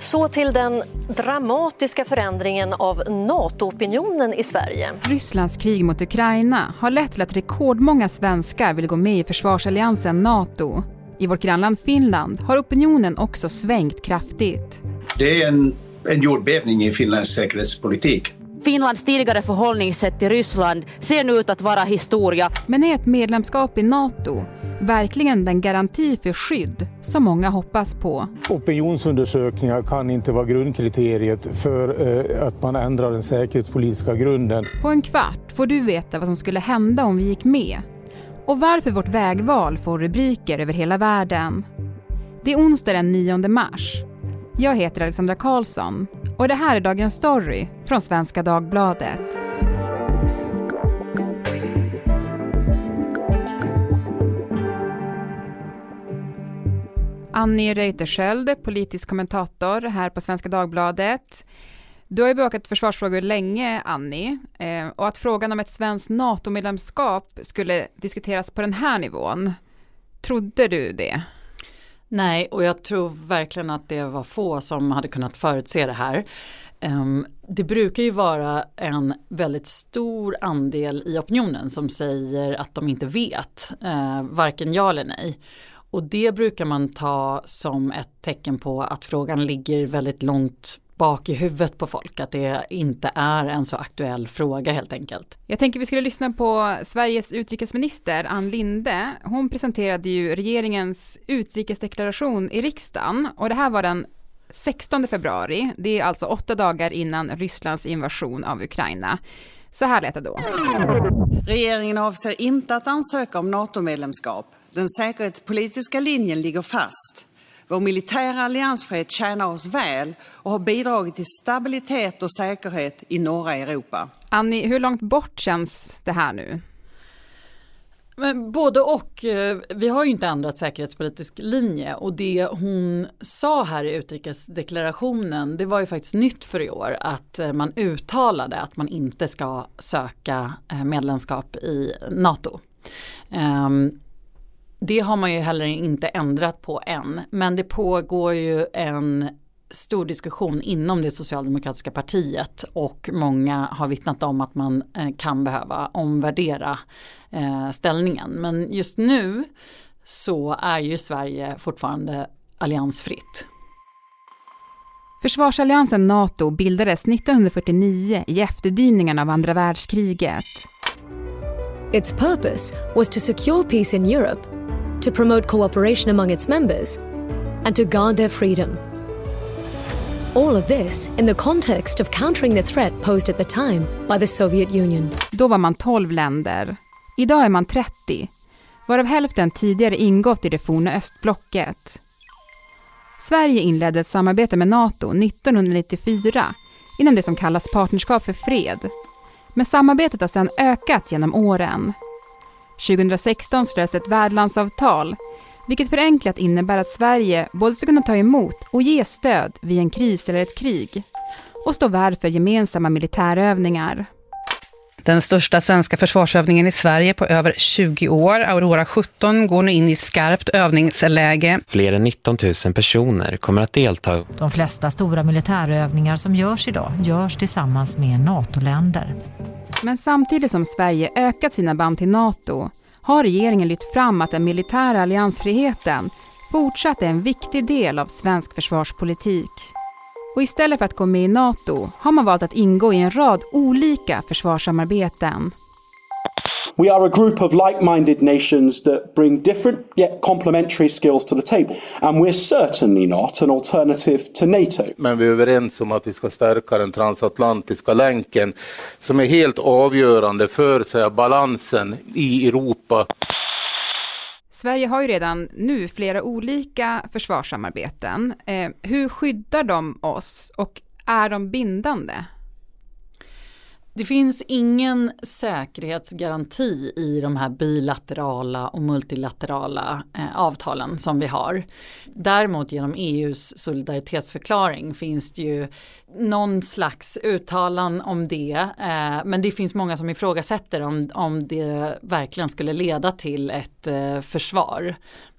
Så till den dramatiska förändringen av NATO-opinionen i Sverige. Rysslands krig mot Ukraina har lett till att rekordmånga svenskar vill gå med i försvarsalliansen NATO. I vårt grannland Finland har opinionen också svängt kraftigt. Det är en, en jordbävning i Finlands säkerhetspolitik. Finlands tidigare förhållningssätt till Ryssland ser nu ut att vara historia. Men är ett medlemskap i NATO verkligen den garanti för skydd som många hoppas på? Opinionsundersökningar kan inte vara grundkriteriet för eh, att man ändrar den säkerhetspolitiska grunden. På en kvart får du veta vad som skulle hända om vi gick med och varför vårt vägval får rubriker över hela världen. Det är onsdag den 9 mars. Jag heter Alexandra Karlsson och det här är Dagens Story från Svenska Dagbladet. Annie Reuterskiöld, politisk kommentator här på Svenska Dagbladet. Du har ju bevakat försvarsfrågor länge, Annie, eh, och att frågan om ett svenskt NATO-medlemskap skulle diskuteras på den här nivån, trodde du det? Nej, och jag tror verkligen att det var få som hade kunnat förutse det här. Ehm, det brukar ju vara en väldigt stor andel i opinionen som säger att de inte vet, eh, varken ja eller nej. Och det brukar man ta som ett tecken på att frågan ligger väldigt långt bak i huvudet på folk, att det inte är en så aktuell fråga helt enkelt. Jag tänker vi skulle lyssna på Sveriges utrikesminister Ann Linde. Hon presenterade ju regeringens utrikesdeklaration i riksdagen och det här var den 16 februari. Det är alltså åtta dagar innan Rysslands invasion av Ukraina. Så här lät det då. Regeringen avser inte att ansöka om NATO-medlemskap. Den säkerhetspolitiska linjen ligger fast. Vår militära alliansfrihet tjänar oss väl och har bidragit till stabilitet och säkerhet i norra Europa. Annie, hur långt bort känns det här nu? Men både och. Eh, vi har ju inte ändrat säkerhetspolitisk linje och det hon sa här i utrikesdeklarationen det var ju faktiskt nytt för i år att eh, man uttalade att man inte ska söka eh, medlemskap i NATO. Det har man ju heller inte ändrat på än, men det pågår ju en stor diskussion inom det socialdemokratiska partiet och många har vittnat om att man eh, kan behöva omvärdera eh, ställningen. Men just nu så är ju Sverige fortfarande alliansfritt. Försvarsalliansen NATO bildades 1949 i efterdyningarna av andra världskriget. Its purpose was to secure peace in Europe to promote cooperation among its members, and to guard their freedom. All of this in the context of countering the threat posed at the time by the Soviet Union. Då var man 12 länder. Idag är man 30, varav hälften tidigare ingått i det forna östblocket. Sverige inledde ett samarbete med NATO 1994 inom det som kallas Partnerskap för fred. Men samarbetet har sedan ökat genom åren. 2016 slöts ett värdlandsavtal, vilket förenklat innebär att Sverige både ska kunna ta emot och ge stöd vid en kris eller ett krig och stå värd för gemensamma militärövningar. Den största svenska försvarsövningen i Sverige på över 20 år, Aurora 17, går nu in i skarpt övningsläge. Fler än 19 000 personer kommer att delta. De flesta stora militärövningar som görs idag görs tillsammans med NATO-länder. Men samtidigt som Sverige ökat sina band till NATO har regeringen lyft fram att den militära alliansfriheten fortsatt är en viktig del av svensk försvarspolitik. Och istället för att gå med i NATO har man valt att ingå i en rad olika försvarssamarbeten. We are a group of like-minded nations that bring different yet complementary skills to the table. And we're certainly not an alternative to NATO. Men vi är överens om att vi ska stärka den transatlantiska länken som är helt avgörande för säga, balansen i Europa. Sverige har ju redan nu flera olika försvarssamarbeten. Eh, hur skyddar de oss och är de bindande? Det finns ingen säkerhetsgaranti i de här bilaterala och multilaterala eh, avtalen som vi har. Däremot genom EUs solidaritetsförklaring finns det ju någon slags uttalan om det. Eh, men det finns många som ifrågasätter om, om det verkligen skulle leda till ett eh, försvar.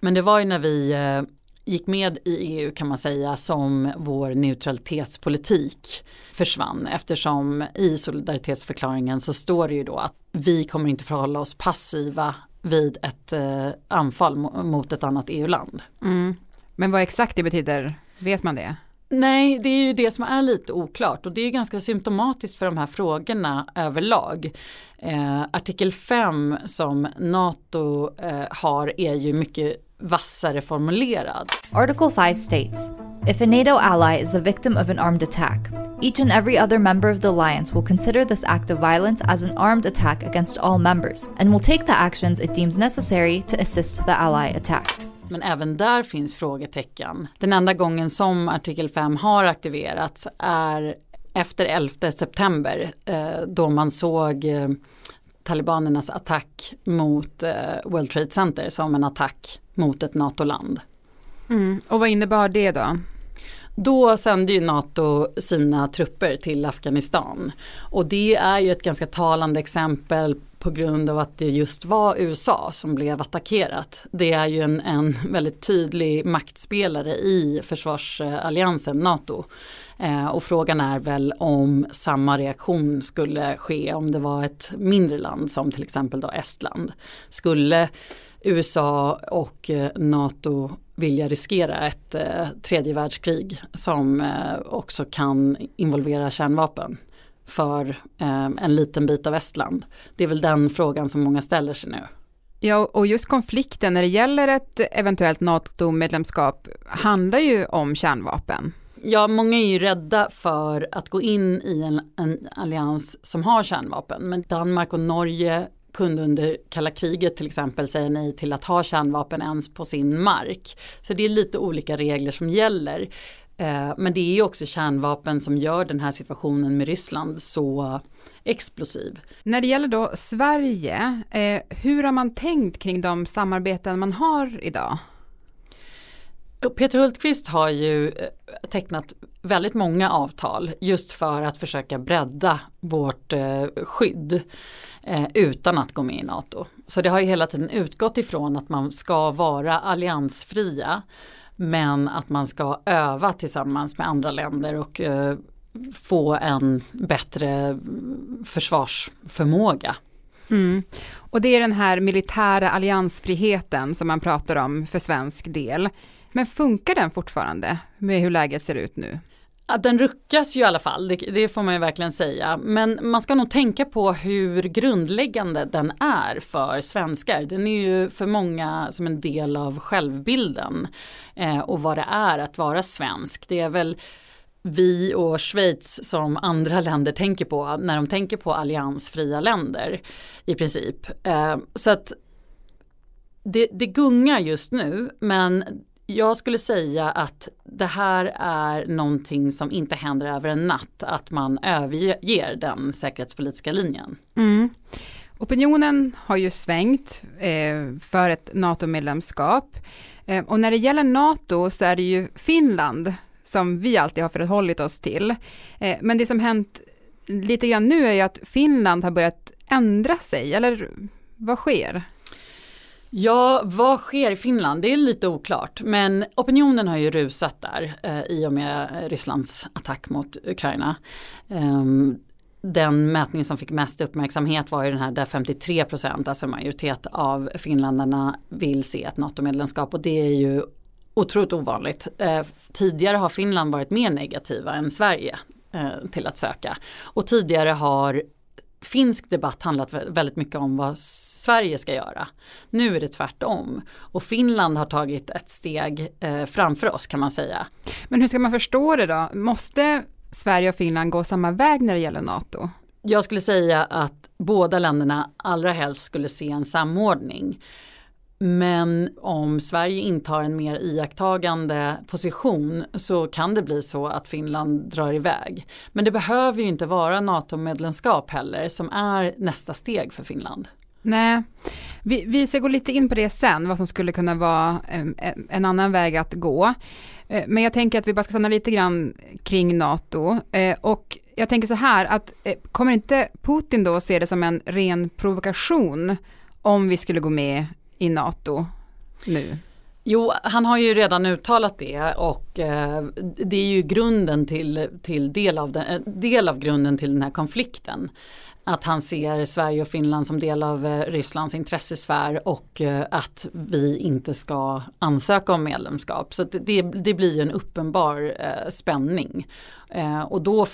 Men det var ju när vi eh, gick med i EU kan man säga som vår neutralitetspolitik försvann eftersom i solidaritetsförklaringen så står det ju då att vi kommer inte förhålla oss passiva vid ett eh, anfall mot ett annat EU-land. Mm. Men vad exakt det betyder, vet man det? Nej, det är ju det som är lite oklart och det är ganska symptomatiskt för de här frågorna överlag. Eh, artikel 5 som NATO eh, har är ju mycket vassare formulerad. Article 5 states If a NATO ally is the victim of an armed attack, each and every other member of the alliance will consider this act of violence as an armed attack against all members and will take the actions it deems necessary to assist the ally attacked. Men även där finns frågetecken. Den enda gången som artikel 5 har aktiverats är efter 11 september eh, då man såg eh, talibanernas attack mot eh, World Trade Center som en attack mot ett NATO-land. Mm. Och vad innebar det då? Då sände ju NATO sina trupper till Afghanistan. Och det är ju ett ganska talande exempel på grund av att det just var USA som blev attackerat. Det är ju en, en väldigt tydlig maktspelare i försvarsalliansen NATO. Eh, och frågan är väl om samma reaktion skulle ske om det var ett mindre land som till exempel då Estland. Skulle USA och eh, NATO vilja riskera ett eh, tredje världskrig som eh, också kan involvera kärnvapen för eh, en liten bit av Estland? Det är väl den frågan som många ställer sig nu. Ja, och just konflikten när det gäller ett eventuellt NATO-medlemskap handlar ju om kärnvapen. Ja, många är ju rädda för att gå in i en, en allians som har kärnvapen. Men Danmark och Norge kunde under kalla kriget till exempel säga nej till att ha kärnvapen ens på sin mark. Så det är lite olika regler som gäller. Eh, men det är ju också kärnvapen som gör den här situationen med Ryssland så explosiv. När det gäller då Sverige, eh, hur har man tänkt kring de samarbeten man har idag? Peter Hultqvist har ju eh, tecknat väldigt många avtal just för att försöka bredda vårt eh, skydd eh, utan att gå med i NATO. Så det har ju hela tiden utgått ifrån att man ska vara alliansfria men att man ska öva tillsammans med andra länder och få en bättre försvarsförmåga. Mm. Och det är den här militära alliansfriheten som man pratar om för svensk del. Men funkar den fortfarande med hur läget ser ut nu? Att den ruckas ju i alla fall, det, det, får man ju verkligen säga. Men man ska nog tänka på hur grundläggande den är för svenskar. Den är ju för många som en del av självbilden eh, och vad det är att vara svensk. Det är väl vi och Schweiz som andra länder tänker på när de tänker på alliansfria länder i princip. Eh, så att det, det gungar just nu men jag skulle säga att det här är någonting som inte händer över en natt, att man överger den säkerhetspolitiska linjen. Mm. Opinionen har ju svängt eh, för ett NATO-medlemskap. Eh, och när det gäller NATO så är det ju Finland som vi alltid har förhållit oss till. Eh, men det som hänt lite grann nu är ju att Finland har börjat ändra sig, eller vad sker? Ja, vad sker i Finland? Det är lite oklart. Men opinionen har ju rusat där eh, i och med Rysslands attack mot Ukraina. Um, den mätning som fick mest uppmärksamhet var ju den här där 53 procent, alltså majoritet av finländarna vill se ett NATO-medlemskap och det är ju otroligt ovanligt. Eh, tidigare har Finland varit mer negativa än Sverige eh, till att söka. Och tidigare har finsk debatt handlat väldigt mycket om vad Sverige ska göra. Nu är det tvärtom. Och Finland har tagit ett steg eh, framför oss kan man säga. Men hur ska man förstå det då? Måste Sverige och Finland gå samma väg när det gäller NATO? Jag skulle säga att båda länderna allra helst skulle se en samordning. Men om Sverige intar en mer iakttagande position så kan det bli så att Finland drar iväg. Men det behöver ju inte vara NATO-medlemskap heller som är nästa steg för Finland. Nej, vi, vi ska gå lite in på det sen, vad som skulle kunna vara en, en annan väg att gå. Eh, men jag tänker att vi bara ska stanna lite grann kring NATO. Eh, och jag tänker så här, att eh, kommer inte Putin då se det som en ren provokation om vi skulle gå med i NATO nu? Jo, han har ju redan uttalat det och eh, det är ju grunden till, till del, av den, eh, del av grunden till den här konflikten att han ser Sverige och Finland som del av eh, Rysslands intressesfär och eh, att vi inte ska ansöka om medlemskap. Så det, det blir en uppenbar eh, spänning. Eh, och då,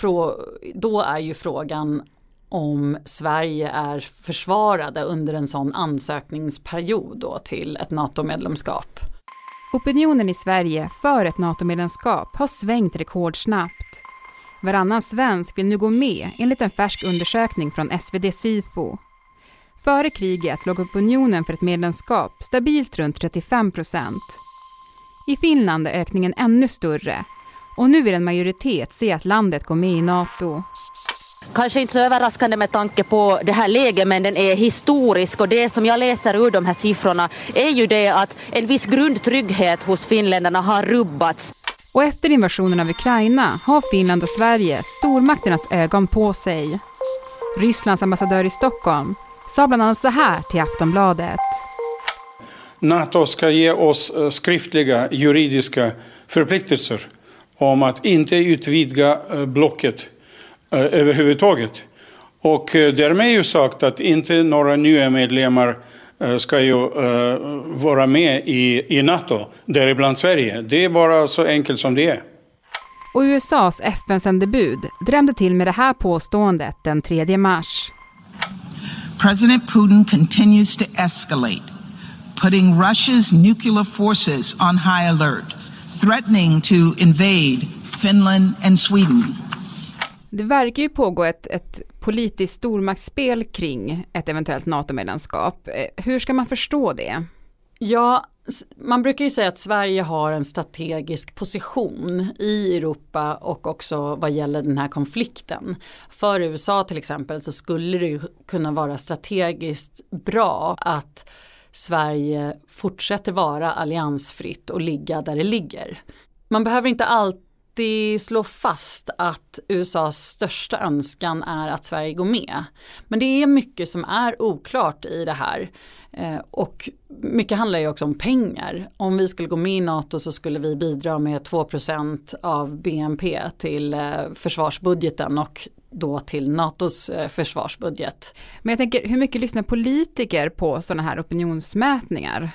då är ju frågan om Sverige är försvarade under en sån ansökningsperiod då till ett NATO-medlemskap. Opinionen i Sverige för ett NATO-medlemskap har svängt rekordsnabbt. Varannan svensk vill nu gå med enligt en färsk undersökning från SvD Sifo. Före kriget låg opinionen för ett medlemskap stabilt runt 35 procent. I Finland är ökningen ännu större och nu vill en majoritet se att landet går med i NATO. Kanske inte så överraskande med tanke på det här läget men den är historisk och det som jag läser ur de här siffrorna är ju det att en viss grundtrygghet hos finländarna har rubbats. Och efter invasionen av Ukraina har Finland och Sverige stormakternas ögon på sig. Rysslands ambassadör i Stockholm sa bland annat så här till Aftonbladet. NATO ska ge oss eh, skriftliga juridiska förpliktelser om att inte utvidga eh, blocket överhuvudtaget. Och därmed är ju sagt att inte några nya medlemmar Eh, ska ju vara med i, i NATO, däribland Sverige. Det är bara så enkelt som det är. Och USAs FN-sändebud drämde till med det här påståendet den 3 mars. President Putin continues to escalate, putting Russia's nuclear forces on high alert, threatening to invade Finland and Sweden. Det verkar ju pågå ett, ett politiskt stormaktsspel kring ett eventuellt NATO-medlemskap. Eh, hur ska man förstå det? Ja, man brukar ju säga att Sverige har en strategisk position i Europa och också vad gäller den här konflikten. För USA till exempel så skulle det ju kunna vara strategiskt bra att Sverige fortsätter vara alliansfritt och ligga där det ligger. Man behöver inte alltid alltid slå fast att USAs största önskan är att Sverige går med. Men det är mycket som är oklart i det här. Eh, och mycket handlar ju också om pengar. Om vi skulle gå med i NATO så skulle vi bidra med 2% av BNP till eh, försvarsbudgeten och då till NATOs eh, försvarsbudget. Men jag tänker, hur mycket lyssnar politiker på sådana här opinionsmätningar?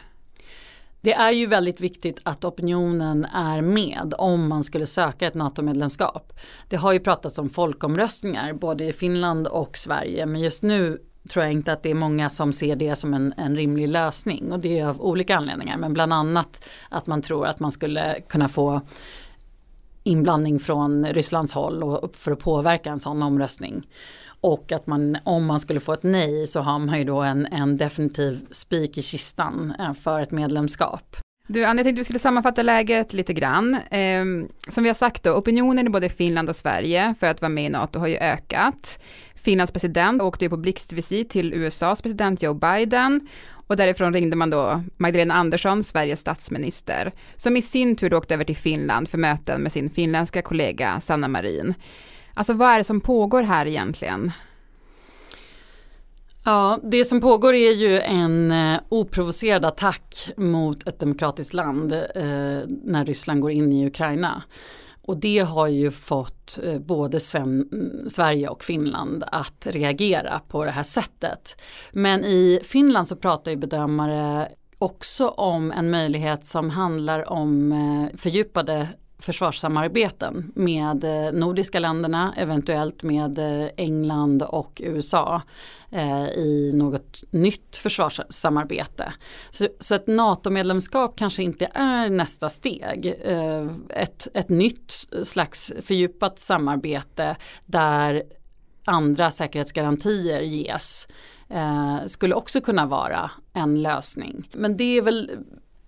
Det är ju väldigt viktigt att opinionen är med om man skulle söka ett NATO-medlemskap. Det har ju pratats om folkomröstningar både i Finland och Sverige men just nu tror jag inte att det är många som ser det som en, en rimlig lösning och det är av olika anledningar men bland annat att man tror att man skulle kunna få inblandning från Rysslands håll och för att påverka en sån omröstning. Och att man, om man skulle få ett nej så har man ju då en, en definitiv spik i kistan eh, för ett medlemskap. Du Anna, jag tänkte vi skulle sammanfatta läget lite grann. Eh, som vi har sagt då, opinionen i både Finland och Sverige för att vara med i NATO har ju ökat. Finlands president åkte ju på blixtvisit till USAs president Joe Biden och därifrån ringde man då Magdalena Andersson, Sveriges statsminister, som i sin tur åkte över till Finland för möten med sin finländska kollega Sanna Marin. Alltså vad är det som pågår här egentligen? Ja, det som pågår är ju en eh, oprovocerad attack mot ett demokratiskt land eh, när Ryssland går in i Ukraina. Och det har ju fått eh, både Sven, Sverige och Finland att reagera på det här sättet. Men i Finland så pratar ju bedömare också om en möjlighet som handlar om eh, fördjupade försvarssamarbeten med eh, nordiska länderna, eventuellt med eh, England och USA eh, i något nytt försvarssamarbete. Så, så ett NATO-medlemskap kanske inte är nästa steg. Ett, ett nytt slags fördjupat samarbete där andra säkerhetsgarantier ges skulle också kunna vara en lösning. Men det är väl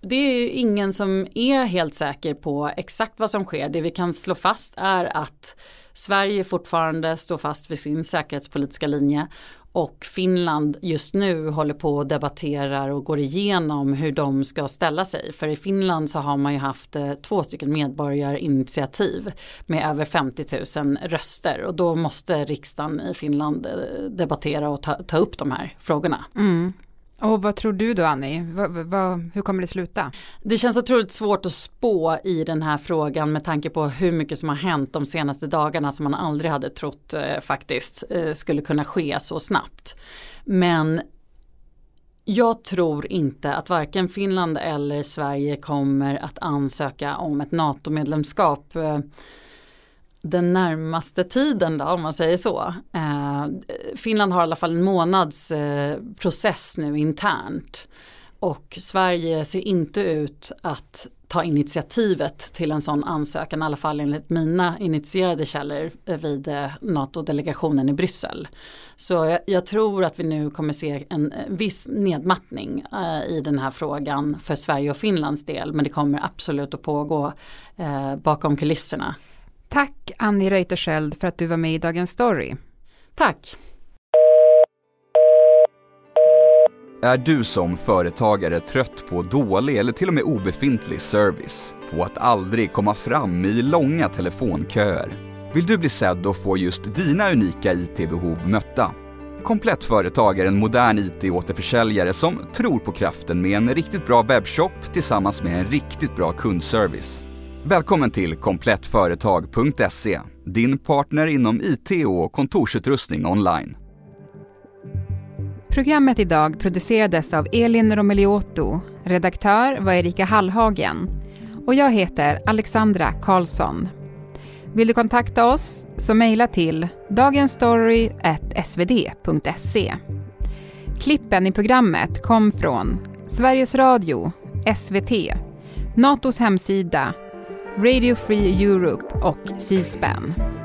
det är ingen som är helt säker på exakt vad som sker. Det vi kan slå fast är att Sverige fortfarande står fast vid sin säkerhetspolitiska linje och Finland just nu håller på och debatterar och går igenom hur de ska ställa sig. För i Finland så har man ju haft eh, två stycken medborgarinitiativ med över 50 000 röster och då måste riksdagen i Finland eh, debattera och ta, ta upp de här frågorna. Mm. Och vad tror du då Annie? Va, va, hur kommer det sluta? Det känns otroligt svårt att spå i den här frågan med tanke på hur mycket som har hänt de senaste dagarna som man aldrig hade trott eh, faktiskt eh, skulle kunna ske så snabbt. Men jag tror inte att varken Finland eller Sverige kommer att ansöka om ett NATO-medlemskap eh, den närmaste tiden då om man säger så. Eh, Finland har i alla fall en månads eh, process nu internt och Sverige ser inte ut att ta initiativet till en sån ansökan, i alla fall enligt mina initierade källor eh, vid eh, NATO-delegationen i Bryssel. Så jag, jag, tror att vi nu kommer se en eh, viss nedmattning eh, i den här frågan för Sverige och Finlands del, men det kommer absolut att pågå eh, bakom kulisserna. Tack Annie Reuterskiöld för att du var med i Dagens Story. Tack. Är du som företagare trött på dålig eller till och med obefintlig service? På att aldrig komma fram i långa telefonköer? Vill du bli sedd och få just dina unika IT-behov mötta? Komplett Företag är en modern IT-återförsäljare som tror på kraften med en riktigt bra webbshop tillsammans med en riktigt bra kundservice. Välkommen till komplettföretag.se, din partner inom IT och kontorsutrustning online. Programmet idag producerades av Elin Romeliotto, redaktör var Erika Hallhagen och jag heter Alexandra Karlsson. Vill du kontakta oss så mejla till dagensstory.svd.se. Klippen i programmet kom från Sveriges Radio, SVT, NATOs hemsida Radio Free Europe och C-SPAN.